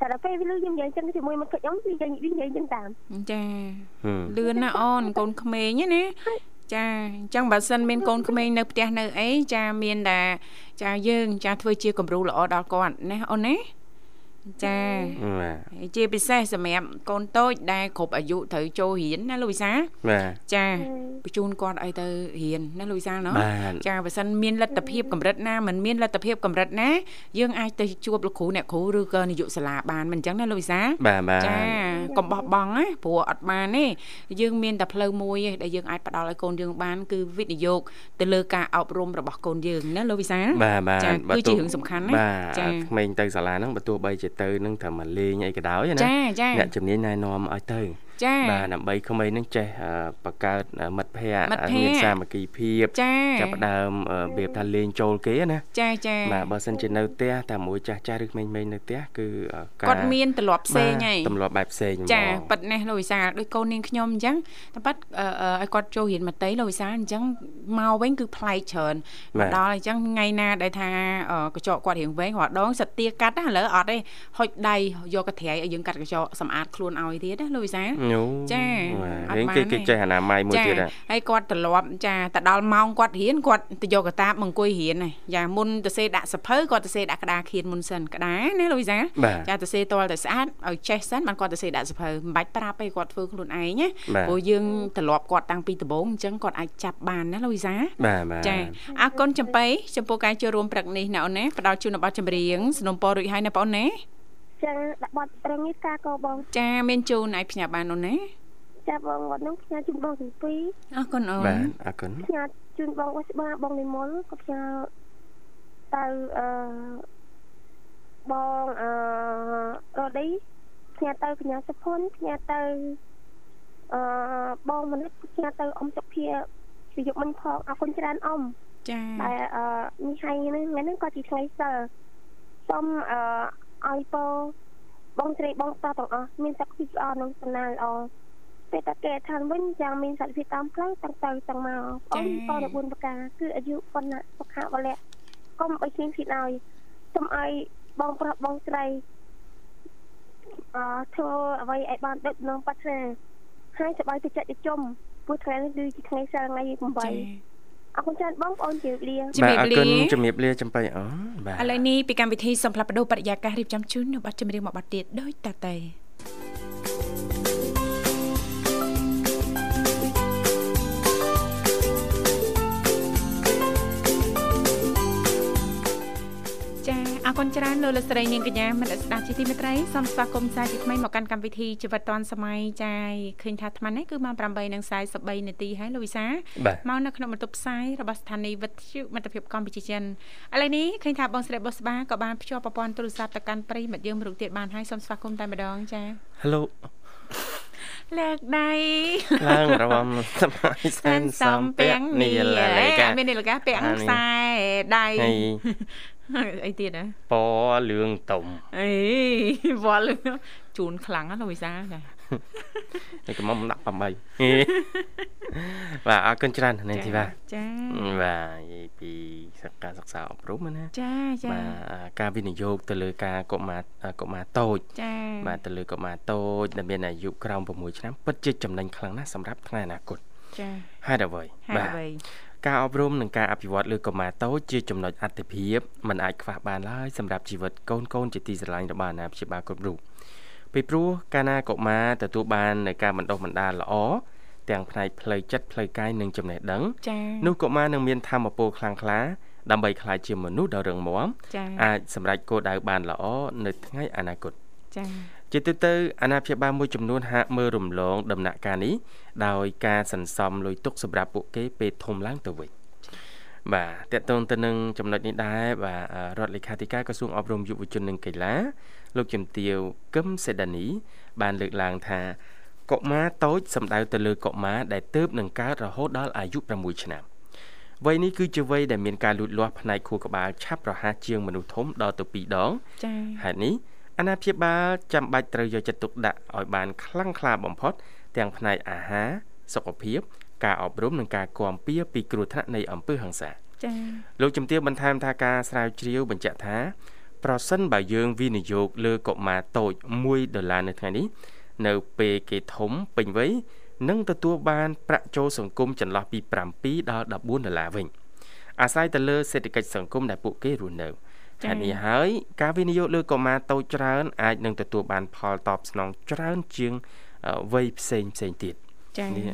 តែដល់ពេលវាលឺខ្ញុំនិយាយអញ្ចឹងជាមួយមកខ្ញុំវានិយាយវានិយាយអញ្ចឹងតាមចាហឹមលឿនណាស់អូនកូនក្មេងហ្នឹងណាចាអញ្ចឹងបើសិនមានកូនក្មេងនៅផ្ទះនៅអីចាមានតែចាយើង ចាធ្វើជាគំរូល្អដល់គាត់ណាអូនណា ចាជាពិសេសសម្រាប់កូនតូចដែលគ្រប់អាយុត្រូវចូលរៀនណាលូយសាចាបញ្ជូនគាត់ឲ្យទៅរៀនណាលូយសាណោះចាបើសិនមានលទ្ធភាពកម្រិតណាមិនមានលទ្ធភាពកម្រិតណាយើងអាចទៅជួបលោកគ្រូអ្នកគ្រូឬក៏នាយកសាលាបានមិនអញ្ចឹងណាលូយសាចាកុំបោះបង់ណាព្រោះអត់បានទេយើងមានតែផ្លូវមួយឯងដែលយើងអាចផ្ដល់ឲ្យកូនយើងបានគឺវិនិយោគទៅលើការអប់រំរបស់កូនយើងណាលូយសាចាគឺជារឿងសំខាន់ណាចាក្មេងទៅសាលាហ្នឹងបើទោះបីជាទៅហ្នឹងត្រូវមកលេងអីក៏ដោយណាចាចាអ្នកជំនាញណែនាំឲ្យទៅ ចាបាទដើម្បីក្មេងហ្នឹងចេះអឺបង្កើតអឺមិត្តភ័ក្មិត្តតិភ័ក្តិមានសាមគ្គីភាពចាចាប់ផ្ដើមអឺរបៀបថាលេងចូលគេណាចាចាបាទបើសិនជានៅផ្ទះតែមួយចាស់ចាស់ឬក្មេងៗនៅផ្ទះគឺអឺការគាត់មានទម្លាប់ផ្សេងហើយបាទទម្លាប់បែបផ្សេងហ្មងចាប៉ិតណាស់លោកវិសាលដូចកូននាងខ្ញុំអញ្ចឹងតែប៉ិតអឺអឺឲ្យគាត់ចូលរៀនមត្តេយ្យលោកវិសាលអញ្ចឹងមកវិញគឺប្លែកច្រើនបាមកទដល់អញ្ចឹងថ្ងៃណាដែលថាអឺកញ្ចក់គាត់រៀងវែងរាល់ដងសិតទាកាត់ណាឥឡូវអត់ទេហុចដៃយកកន្ត្រៃឲ្យយើងកាត់កញ្ចក់សម្អាតខ្លួនឲ្យទៀតណាលោកវិសាលញូចាបាទអត់រៀងបានគេទេគេចេះអនាម័យមួយទៀតដែរហើយគាត់ត្រឡប់ចាទៅដល់ម៉ោងគាត់រៀនគាត់ទៅយកកតាបមកអង្គុយរៀនហើយយ៉ាមុនទៅសេដាក់សភៅគាត់ទៅសេដាក់ក្តារខៀនមុនសិនក្តារណាលោកវិសាលបាទចាទៅសេតលទៅស្អាតឲ្យចេះសិនបានគាត់ទៅសេដាក់សភៅមិនបាច់ប្រាប់ទេគាត់ធ្វើខ្លួនឯងណាបាទព្រោះយើងត្រឡប់គាត់តាំងពីដំបូងអញ្ចឹងគាត់អាចចាប់បានណាលោកវិសាបាទបាទចាអរគុណចំបៃចំពោះការចូលរួមព្រឹកនេះណាអូនណាផ្ដល់ជូននៅប័ណ្ណចម្រៀងสนុំពររួចហើយណាបងអូនណា ចឹងដាក់បត់ប្រឹងនេះការកោបង ចាមានជូនឲ្យផ្ញើបានអូនណាចាប់បងគាត់នឹងផ្ញើជូនបងទាំងពីរអរគុណអូនបាទអរគុណផ្ញើជូនបងអស្បាបងនិមលក៏ផ្ញើទៅអឺបងអឺរ៉ូឌីផ្ញើទៅកញ្ញាសុផុនផ្ញើទៅអឺបងមនិតផ្ញើទៅអ៊ំសុភាពីយកមិញផងអរគុណច្រើនអ៊ំចាតែអឺនេះហើយហ្នឹងថ្ងៃហ្នឹងក៏ជាថ្ងៃសិលសូមអឺ ឲ្យពោបងស្រីបងប្រុសទាំងអស់មានសុខភាពល្អនិងសំណាងល្អពេលតាគេឋានវិញយ៉ាងមានសតិភាពតាមផ្លូវទាំងទៅទាំងមកអូនតរ4ប្រការគឺអាយុប៉ុណ្ណាសុខៈវលៈកុំឲ្យឈៀងឈៀតឲ្យសូមឲ្យបងប្រុសបងស្រីអឺធ្វើអ្វីឲ្យបានដូចនឹងប្រាថ្នាហើយសប្បាយទៅចិត្តទៅជុំព្រោះថ្ងៃនេះគឺជាថ្ងៃសិលថ្ងៃ8ចា អរគុណច្រើនបងប្អូនជម្រាបលាជំរាបបាទអរលាគុណជំរាបលាចំបៃអូនបាទឥឡូវនេះពីកម្មវិធីសំផ្លាប់បដោបរិយាកាសរៀបចំជូននៅប័ណ្ណចម្រៀងមួយប័ណ្ណទៀតដូចតទៅ អរគុណច្រើនលោកលោកស្រីនាងកញ្ញាមនស្សស្ដាប់ជាទីមេត្រីសូមស្វាគមន៍សាជាថ្មីមកកាន់កម្មវិធីជីវិតឌွန်សម័យចាឃើញថាអាត្មានេះគឺម៉ោង8:43នាទីហើយលោកវិសាបាទមកនៅក្នុងបន្ទប់ផ្សាយរបស់ស្ថានីយ៍វិទ្យុមិត្តភាពកម្ពុជាចិនឥឡូវនេះឃើញថាបងស្រីបុស្បាក៏បានភ្ជាប់ប្រព័ន្ធទូរស័ព្ទទៅកាន់ប្រិយមិត្តយើងមួយរូបទៀតបានហើយសូមស្វាគមន៍តែម្ដងចា Hello លើកដៃឡើងរំសម័យសែនសំពាំងនីលលេកាមាននីលកាពាក់អានេះខ្សែដៃហើយ អីទៀតហ៎ពណ៌លឿងតុំអេវល់លឿនជូនខ្លាំងណាស់លោកវិសាចានេះក៏មកដាក់8បាទអរគុណច្រើននាងធីវ៉ាចាបាទនិយាយពីសកលសិក្សាអប់រំណាចាចាបាទការវិនិយោគទៅលើការកុមារកុមារតូចចាបាទទៅលើកុមារតូចដែលមានអាយុក្រោម6ឆ្នាំពិតជាចំណេញខ្លាំងណាស់សម្រាប់ថ្ងៃអនាគតចាហេតុអ្វីហេតុអ្វី ការអប់រំនិងការអភិវឌ្ឍលើកុមារតូចជាចំណុចអត្ថិភាពមិនអាចខ្វះបានឡើយសម្រាប់ជីវិតកូនកូនជាទីស្រឡាញ់របស់អាណាព្យាបាលគ្រប់រូបពីព្រោះកាលណាកុមារទទួលបាននូវការបណ្ដុះបណ្ដាលល្អទាំងផ្នែកផ្លូវចិត្តផ្លូវកាយនិងចំណេះដឹងចានោះកុមារនឹងមានធម៌ពលខ្លាំងក្លាដើម្បីក្លាយជាមនុស្សដ៏រឹងមាំចាអាចសម្រេចគោលដៅបានល្អនៅថ្ងៃអនាគតចា ជាទូទៅអាណាព្យាបាលមួយចំនួនហាក់មើលរំលងដំណាក់កាលនេះដោយការសន្សំលុយទុកសម្រាប់ពួកគេពេលធំឡើងទៅវិញបាទតកតងទៅនឹងចំណុចនេះដែរបាទរដ្ឋលេខាធិការក្រសួងអប់រំយុវជននិងកីឡាលោកជំទាវកឹមសេដានី បានលើកឡើងថាកុមារតូចសំដៅទៅលើកុមារដែលទើបនឹងកើតរហូតដល់អាយុ6ឆ្នាំវ័យនេះគឺជាវ័យដែលមានការលូតលាស់ផ្នែកខួរក្បាលឆាប់រហ័សជាងមនុស្សធំដល់ទៅ2ដងចា៎ហេតុនេះ អាណាព្យាបាលចាំបាច់ត្រូវយកចិត្តទុកដាក់ឲ្យបានខ្លាំងក្លាបំផុត ទាំងផ្នែកអាហារសុខភាព ការអប់រំនិងការគាំពៀពីគ្រោះថ្នាក់នៃអំពើហិង្សាចា៎លោកជំទាវបន្ថែមថាការស្រាវជ្រាវបញ្ជាក់ថាប្រសិនបើយើងវិនិយោគលើកុមារតូច1ដុល្លារនៅថ្ងៃនេះនៅពេលគេធំពេញវ័យនឹងទទួលបានប្រាក់ចូលសង្គមចន្លោះពី7ដល់14ដុល្លារវិញអាស្រ័យទៅលើសេដ្ឋកិច្ចសង្គមដែលពួកគេរស់នៅ ហេតុនេះហើយការវិនិយោគលើកុមារតូចច្រើនអាចនឹងទទួលបានផលតបស្នងច្រើនជាងវ័យផ្សេងផ្សេងទៀតចា៎នេះ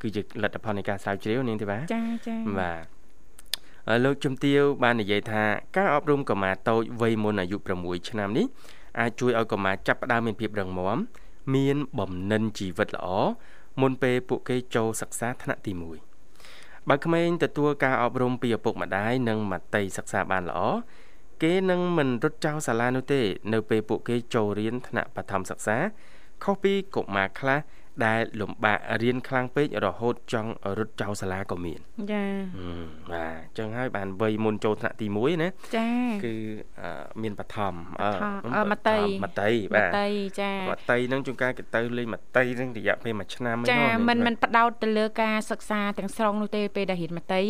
គឺជាលទ្ធផលនៃការស្រាវជ្រាវនាងទេបាទចាចាបាទលោកជំទាវបាននិយាយថាការអប់រំកុមារតូចវ័យមុនអាយុ6ឆ្នាំនេះអាចជួយឲ្យកុមារចាប់ផ្ដើមមានភាពរឹងមាំមានបំណិនជីវិតល្អមុនពេលពួកគេចូលសិក្សាថ្នាក់ទី1បើក្មេងទទួលការអប់រំពីឪពុកម្ដាយនិងមត្តេយសិក្សាបានល្អ គេនឹងមិនរត់ចោលសាលានោះទេ នៅពេលពួកគេចូលរៀនថ្នាក់បឋមសិក្សាខុសពីកុមារខ្លះ ដែលលំបាករៀនខ្លាំងពេករហូតចង់រត់ចោលសាលាក៏មានចាបាទអញ្ចឹងហើយបានវ័យមុនចូលថ្នាក់ទី1ណាចាគឺមានបឋមអឺមតីមតីបាទមតីចាមតីនឹងជួនកាលគេទៅលេងមតីនឹងរយៈពេល1ឆ្នាំចាមិនមិនបដោតទៅលើការសិក្សាទាំងស្រុងនោះទេពេលដែលរៀនមតី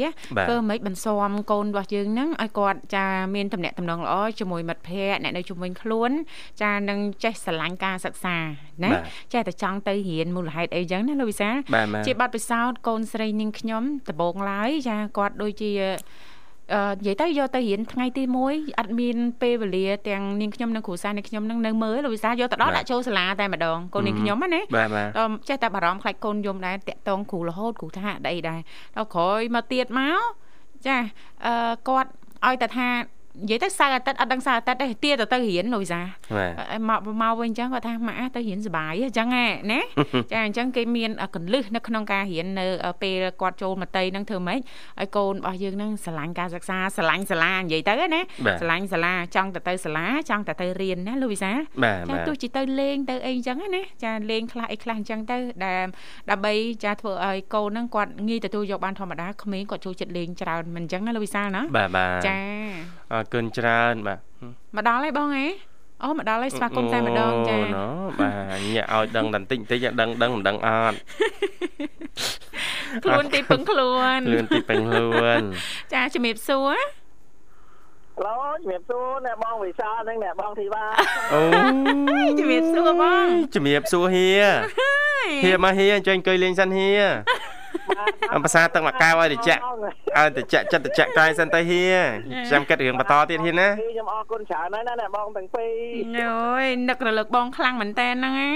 គឺមិនបន្សំកូនរបស់យើងនឹងឲ្យគាត់ចាមានតំណែងតំណងល្អជាមួយមិត្តភ័ក្តិអ្នកនៅជុំវិញខ្លួន ចានឹងចេះស្រឡាញ់ការសិក្សាណាចេះតែចង់ទៅរៀនមូលហេតុអីចឹងណាលោកវិសាជាប័ណ្ណពិសោធន៍កូនស្រីនាងខ្ញុំដំបងឡើយចាគាត់ដូចជាអឺនិយាយទៅយកទៅរៀនថ្ងៃទី1អត់មានពេលវេលាទាំងនាងខ្ញុំនិងគ្រូសាស្ត្រនាងខ្ញុំនឹងនៅមើលលោកវិសាយកទៅដល់ដាក់ចូលសាលាតែម្ដងកូននាងខ្ញុំណាដល់ចេះតែបារម្ភខ្លាចកូនយំដែរតាក់តងគ្រូរហូតគ្រូថាអីដែរដល់ក្រោយមកទៀតមកចាអឺគាត់ឲ្យតែថា និយាយទៅសៅអាទិត្យអត់ដឹងសៅអាទិត្យទេទាទៅទៅរៀនលូយសាមកមកវិញអញ្ចឹងគាត់ថាម៉ាក់ទៅរៀនសុបាយអញ្ចឹងណាចាអញ្ចឹងគេមានកលឹះនៅក្នុងការរៀននៅពេលគាត់ចូលមតីហ្នឹងធ្វើម៉េចឲ្យកូនរបស់យើងហ្នឹងស្រឡាញ់ការសិក្សាស្រឡាញ់សាលានិយាយទៅណាស្រឡាញ់សាលាចង់ទៅទៅសាលាចង់ទៅទៅរៀនណាលូយសាចាទោះជាទៅលេងទៅអីអញ្ចឹងណាចាលេងខ្លះអីខ្លះអញ្ចឹងទៅដែលដើម្បីចាធ្វើឲ្យកូនហ្នឹងគាត់ងាយទទួលយកបានធម្មតាក្មេងគាត់ចូលចិត្តលេងច្រើនមិនអញ្ចឹងណាលូយសាណាចាអរគុណច្រើនបាទមកដល់ហើយបងហ៎អូមកដល់ហើយស្វាគមន៍តែម្ដងចាណូបាទញាក់ឲ្យដឹងតែបន្តិចបន្តិចដឹងដឹងមិនដឹងអត់ខ្លួនទីពឹងខ្លួនខ្លួនទីពឹងខ្លួនចាជំរាបសួរឡូជំរាបសួរអ្នកបងវិសានិងអ្នកបងធីវ៉ាអូជំរាបសួរបងជំរាបសួរហៀហៀមកហៀអញ្ជើញអង្គុយលេងសិនហៀ អំភាសាទឹកមកកៅឲ្យតិចឲ្យតិចចិត្តតិចកាយសិនទៅហៀខ្ញុំគិតរឿងបន្តទៀតហៀណាខ្ញុំអរគុណច្រើនហើយណាអ្នកបងទាំងពីរអូយនឹករលឹកបងខ្លាំងមែនតើហ្នឹងណា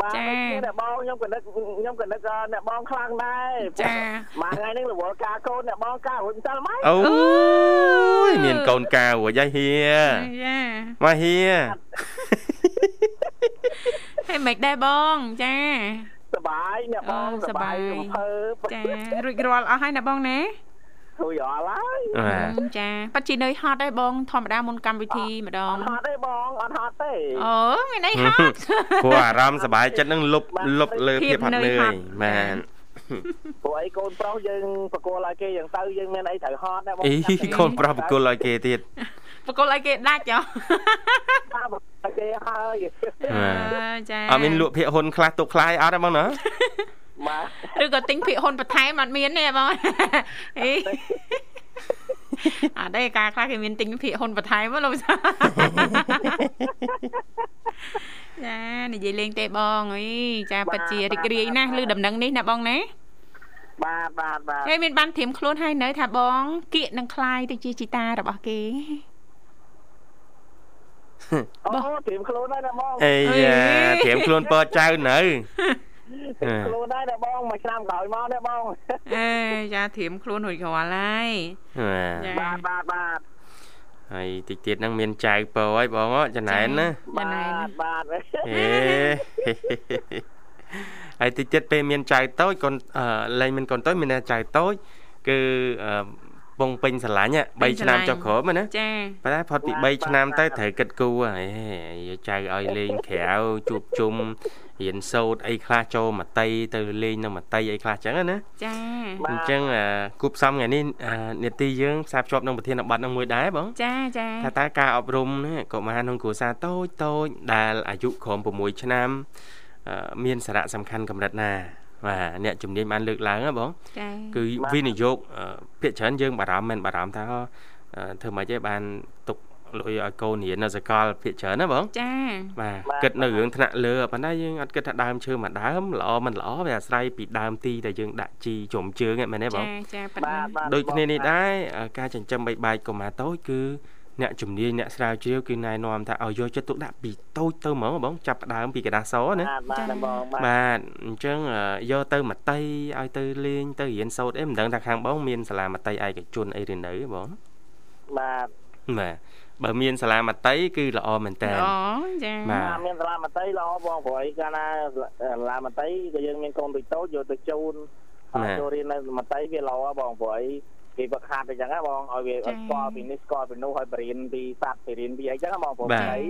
បាទអ្នកបងខ្ញុំក៏នឹកខ្ញុំក៏នឹកអ្នកបងខ្លាំងដែរចាមួយថ្ងៃនេះរវល់ការកូនអ្នកបងការរួចមិនសិលម៉េចអូយមានកូនការរួចហើយហៀចាមកហៀហើយមិនដែរបងចា សបាយអ្នកបងសបាយរំភើបចារួចរាល់អស់ហើយអ្នកបងណារួចរាល់ហើយចាប៉ាត់ជីនៅហត់ទេបង ធម្មតាមុនកម្មវិធីម្ដងហត់ទេបងអត់ហត់ទេអូមានអីហត់ព្រោះអារម្មណ៍សបាយចិត្តនឹងលុបលុបលើភាពហត់នឿយមែនព្រោះអីកូនប្រុសយើងប្រគល់ឲ្យគេយ៉ាងទៅយើងមានអីត្រូវហត់ណាបងអីកូនប្រុសប្រគល់ឲ្យគេទៀត បកគលឲ្យគេដាច់ចុះបាទបកគលឲ្យគេហើយចាអត់មានលក់ភាកហ៊ុនខ្លះទុកខ្លះអត់ទេបងណាបាទឬក៏ទិញភាកហ៊ុនបន្ថែមអត់មានទេបងអីអត់ទេការខ្លះគេមានទិញភាកហ៊ុនបន្ថែមលោកចាចានិយាយលេងទេបងអីចាពិតជារីករាយណាស់ឬដំណឹងនេះណាបងណាបាទបាទបាទហើយមានបានត្រៀមខ្លួនហើយនៅថាបងគៀកនឹងคลายទៅជាជីតារបស់គេ អូត្រៀមខ្លួនហើយណាបងអេយ៉ាត្រៀមខ្លួនពតចៅនៅខ្លួនដែរណាបងមួយឆ្នាំក្រោយមកណាបងអេចាត្រៀមខ្លួនរួចរាល់ហើយបាទបាទបាទហើយតិចទៀតហ្នឹងមានចៅពរហើយបងចំណែនណាបាទបាទអេហើយតិចទៀតពេលមានចៅតូចកូនលែងមានកូនតូចមានចៅតូចគឺ ពងពេញស្រឡាញ់3ឆ្នាំចុះក្រោមណាចាប៉ុន្តែផុតពី3ឆ្នាំទៅត្រូវគិតគូរហេចៅឲ្យលេងក្រៅជួបជុំរៀនសូត្រអីខ្លះចូលមតីទៅលេងនៅមតីអីខ្លះចឹងណាចាអញ្ចឹងគូផ្សំថ្ងៃនេះនេតិយើងផ្សារភ្ជាប់នឹងប្រធានបទនឹងមួយដែរបងចាចាថាតើការអប់រំនេះកុមារក្នុងគ្រួសារតូចតូចដែលអាយុក្រោម6ឆ្នាំមានសារៈសំខាន់កម្រិតណា បាទអ្នកជំនាញបានលើកឡើងណាបងចាគឺវិនិយោគភាគច្រើនយើងបារម្ភមិនបារម្ភថាធ្វើម៉េចឯងបានទុកលុយឲ្យកូនរៀននៅសាកលភាគច្រើនណាបងចាបាទគិតនៅរឿងថ្នាក់លើប៉ុន្តែយើងអត់គិតថាដើមឈើមួយដើមល្អមិនល្អវាអាស្រ័យពីដើមទីដែលយើងដាក់ជីជ្រុំជើងហ្នឹងមែនទេបងចាចាប៉ិនណាដូចគ្នានេះដែរការចិញ្ចឹមបីបាច់កុមារតូចគឺ អ្នកជំនាញអ្នកស្រាវជ្រាវគឺណែនាំថាឲ្យយកចិត្តទុកដាក់ពីតូចទៅហ្មងបងចាប់ផ្ដើមពីកដាសណាបាទបងបាទអញ្ចឹងយកទៅមតីឲ្យទៅលេងទៅរៀនសូត្រអីមិនដឹងថាខាងបងមានសាលាមតីឯកជនអីឬនៅបងបាទបាទបើមានសាលាមតីគឺល្អមែនតើអូចាបាទមានសាលាមតីល្អបងព្រោះឯកាលណាសាលាមតីក៏យើងមានកូនតូចតូចយកទៅជូនចូលរៀននៅមតីវាល្អបងព្រោះឯ គេវឹកហាត់អញ្ចឹងណាបងឲ្យវាស្គាល់ពីនេះស្គាល់ពីនោះឲ្យបរៀនពីសត្វពីរៀនពីអីចឹងណាបងព្រោះអី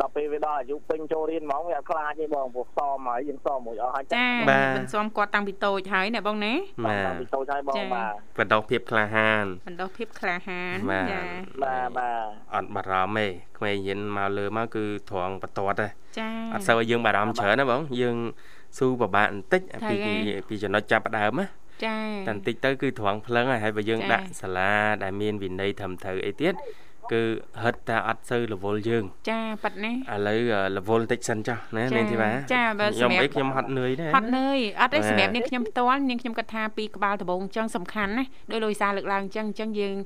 ដល់ពេលវាដល់អាយុពេញចូលរៀនហ្មងវាអត់ខ្លាចទេបងព្រោះសមហើយយើងសមមួយអស់ហើយចាមិនសមគាត់តាំងពីតូចហើយណាបងណាបាទតាំងពីតូចហើយបងបាទបណ្ដោះភាពក្លាហានបណ្ដោះភាពក្លាហានបាទចាបាទបាទអត់បារម្ភទេក្មេងរៀនមកលើមកគឺត្រង់បន្ទាត់ទេចាអត់សូវឲ្យយើងបារម្ភច្រើនណាបងយើងស៊ូពិបាកបន្តិចពីពីចំណុចចាប់ផ្ដើមណា ចាតែបន្តិចទៅគឺត្រង់ភ្លឹងហើយហើយបើយើងដាក់សាលាដែលមានវិន័យត្រឹមត្រូវអីទៀតគឺហិតតែអត់សូវរវល់យើង ចាប៉ិតណាឥឡូវរវល់បន្តិចសិនចុះណានាងធីវ៉ាចាបើខ្ញុំសម្រាប់អីខ្ញុំហត់នឿយដែរហត់នឿយអត់ទេសម្រាប់នាងខ្ញុំផ្ទាល់នាងខ្ញុំគិតថាពីក្បាលដំបងអញ្ចឹងសំខាន់ណាដោយលុយសារលើកឡើងអញ្ចឹងអញ្ចឹងយើង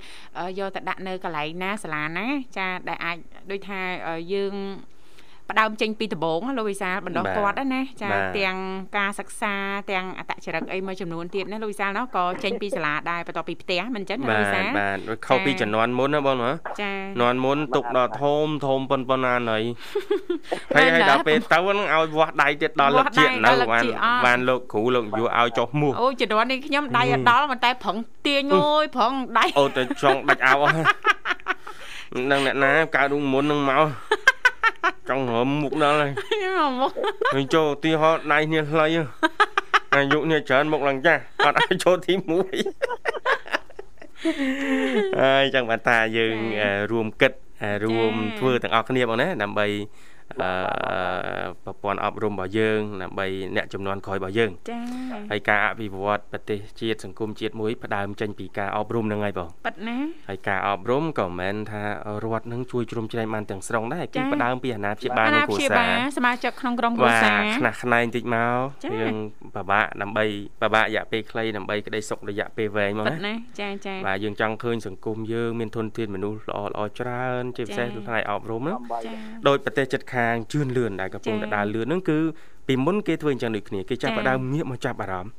យកទៅដាក់នៅកន្លែងណាសាលាណាចាដែលអាចដូចថាយើង ផ្ដើមចេញពីដំបងលោកវិសាលបណ្ដោះគាត់ណាចាទាំងការសិក្សាទាំងអត្តចរិតអីមួយចំនួនទៀតណាលោកវិសាលនោះក៏ចេញពីសាលាដែរបន្ទាប់ពីផ្ទះមិនចឹងលោកវិសាលបាទខុសពីជំនាន់មុនណាបងណាចាជំនាន់មុនទុកដល់ធំធំប៉ុនប៉ុណ្ណាណីហើយហើយដល់ពេលទៅហ្នឹងឲ្យវាស់ដៃទៀតដល់លោកជានៅបានបានលោកគ្រូលោកយុឲ្យចុះមោះអូជំនាន់នេះខ្ញុំដៃអត់ដល់ប៉ុន្តែប្រឹងទាញអើយប្រឹងដៃអូទៅចង់ដាច់អោអស់នឹងអ្នកណាកើតរុងមុននឹងមក ចង់រមមុខដល់ហើយមុខហើយចូលទីហោដៃនេះខ្លីអាយុនេះច្រើនមុខឡើងចាស់អត់ឲ្យចូលទី1ហើយចឹងបាទតាយើងរួមគិតរួមធ្វើទាំងអស់គ្នាបងណាដើម្បីអឺ ប្រព័ន្ធអប់រំរបស់យើងដើម្បីអ្នកចំនួនក្រោយរបស់យើងចាហើយការអភិវឌ្ឍប្រទេសជាតិសង្គមជាតិមួយផ្ដើមចេញពីការអប់រំហ្នឹងហើយបងប៉ិតណាហើយការអប់រំក៏មិនមែនថារដ្ឋនឹងជួយជ្រោមជ្រែងបានទាំងស្រុងដែរគឺផ្ដើមពីអាណាព្យាបាលនិងគ្រួសារសមាជិកក្នុងក្រុមគ្រួសារខ្នះខ្នែងតិចមកយើងពិបាកដើម្បីពិបាករយៈពេលខ្លីដើម្បីក្តីសុខរយៈពេលវែងមកប៉ិតណាចាចាបាទយើងចង់ឃើញសង្គមយើងមានធនធានមនុស្សល្អល្អច្រើនជាពិសេសផ្នែកអប់រំហ្នឹងដោយប្រទេសជិតខាងជឿនលឿនដែលកំពុងតែដើរលឿនហ្នឹងគឺពីមុនគេធ្វើអញ្ចឹងដូចគ្នាគេចាប់ផ្ដើមងាកមកចាប់អារម្មណ៍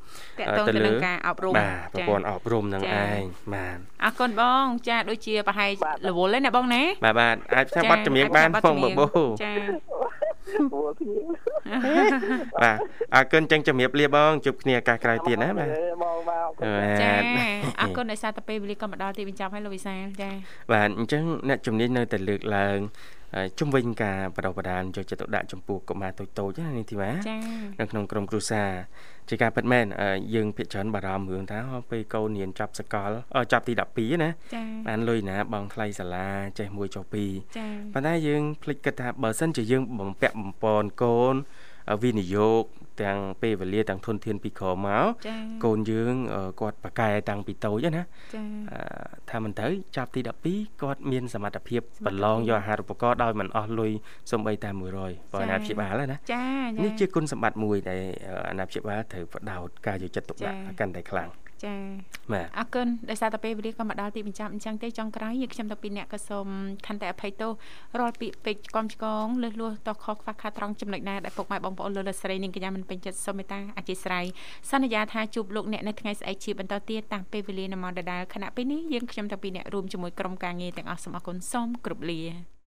ទៅលើការអប់រំបាទប្រព័ន្ធអប់រំនឹងឯងបាទអរគុណបង ចាដូចជាប្រហែលរវល់ទេណាបងណាបាទបាទអាចថាបတ်ចម្រៀងបានផងបបោចាបាទអរគុណចឹងជំរាបលាបងជួបគ្នាឱកាសក្រោយទៀតណាបាទបងបាទចាអរគុណដោយសារតែពេលវេលាក៏មកដល់ទីបញ្ចប់ហើយលោកវិសាលចាបាទអញ្ចឹងអ្នកជំនាញនៅតែលើកឡើង ជំវិញការបដិបដានយកចិត្តទុកដាក់ចំពោះកុមារតូចតូចណានេះធីវ៉ាចានៅក្នុងក្រុមគ្រួសារជាការពិតមែនយើងភាគច្រើនបារម្ភរឿងថាពេលកូនរៀនចាប់សកលចាប់ទី12ណាចាបានលុយណាបងថ្លៃសាលាចេះមួយចុះពីរចាប៉ុន្តែយើងភ្លេចគិតថាបើសិនជាយើងបំពាក់បំពន់កូនវិនិយោគ ទាំងពេលវេលាទាំងធនធានពីក្រមកកូនយើងគាត់ប្រកែតាំងពីតូចណាចាថាមិនទៅចាប់ទី12គាត់មានសមត្ថភាពប្រឡងយកអាហារូបករណ៍ដោយមិនអស់លុយសំបីតែ100បើអាណាព្យាបាលណាចានេះជាគុណសម្បត្តិមួយដែលអាណាព្យាបាលត្រូវផ្ដោតការយកចិត្តទុកដាក់កាន់តែខ្លាំង ចាបាទអរគុណដោយសារតែពេលវេលាក៏មកដល់ទីបញ្ចប់អញ្ចឹងទេចុងក្រោយយើងខ្ញុំតាពីអ្នកក៏សូមខន្តីអភ័យទោសរាល់ពាក្យពេចន៍កំឆ្កងលឺលួសតខខ្វះខាតត្រង់ចំណុចណាដែលពុកម៉ែបងប្អូនលើលស្រីនាងកញ្ញាមិនពេញចិត្តសូមមេត្តាអធិស្ឋានសន្យាថាជួបលោកអ្នកនៅថ្ងៃស្អែកជាបន្តទៀតតាមពេលវេលានៅម៉ោងដដែលខណៈពេលនេះយើងខ្ញុំតាពីអ្នករួមជាមួយក្រុមការងារទាំងអស់សូមអរគុណសូមគោរពលា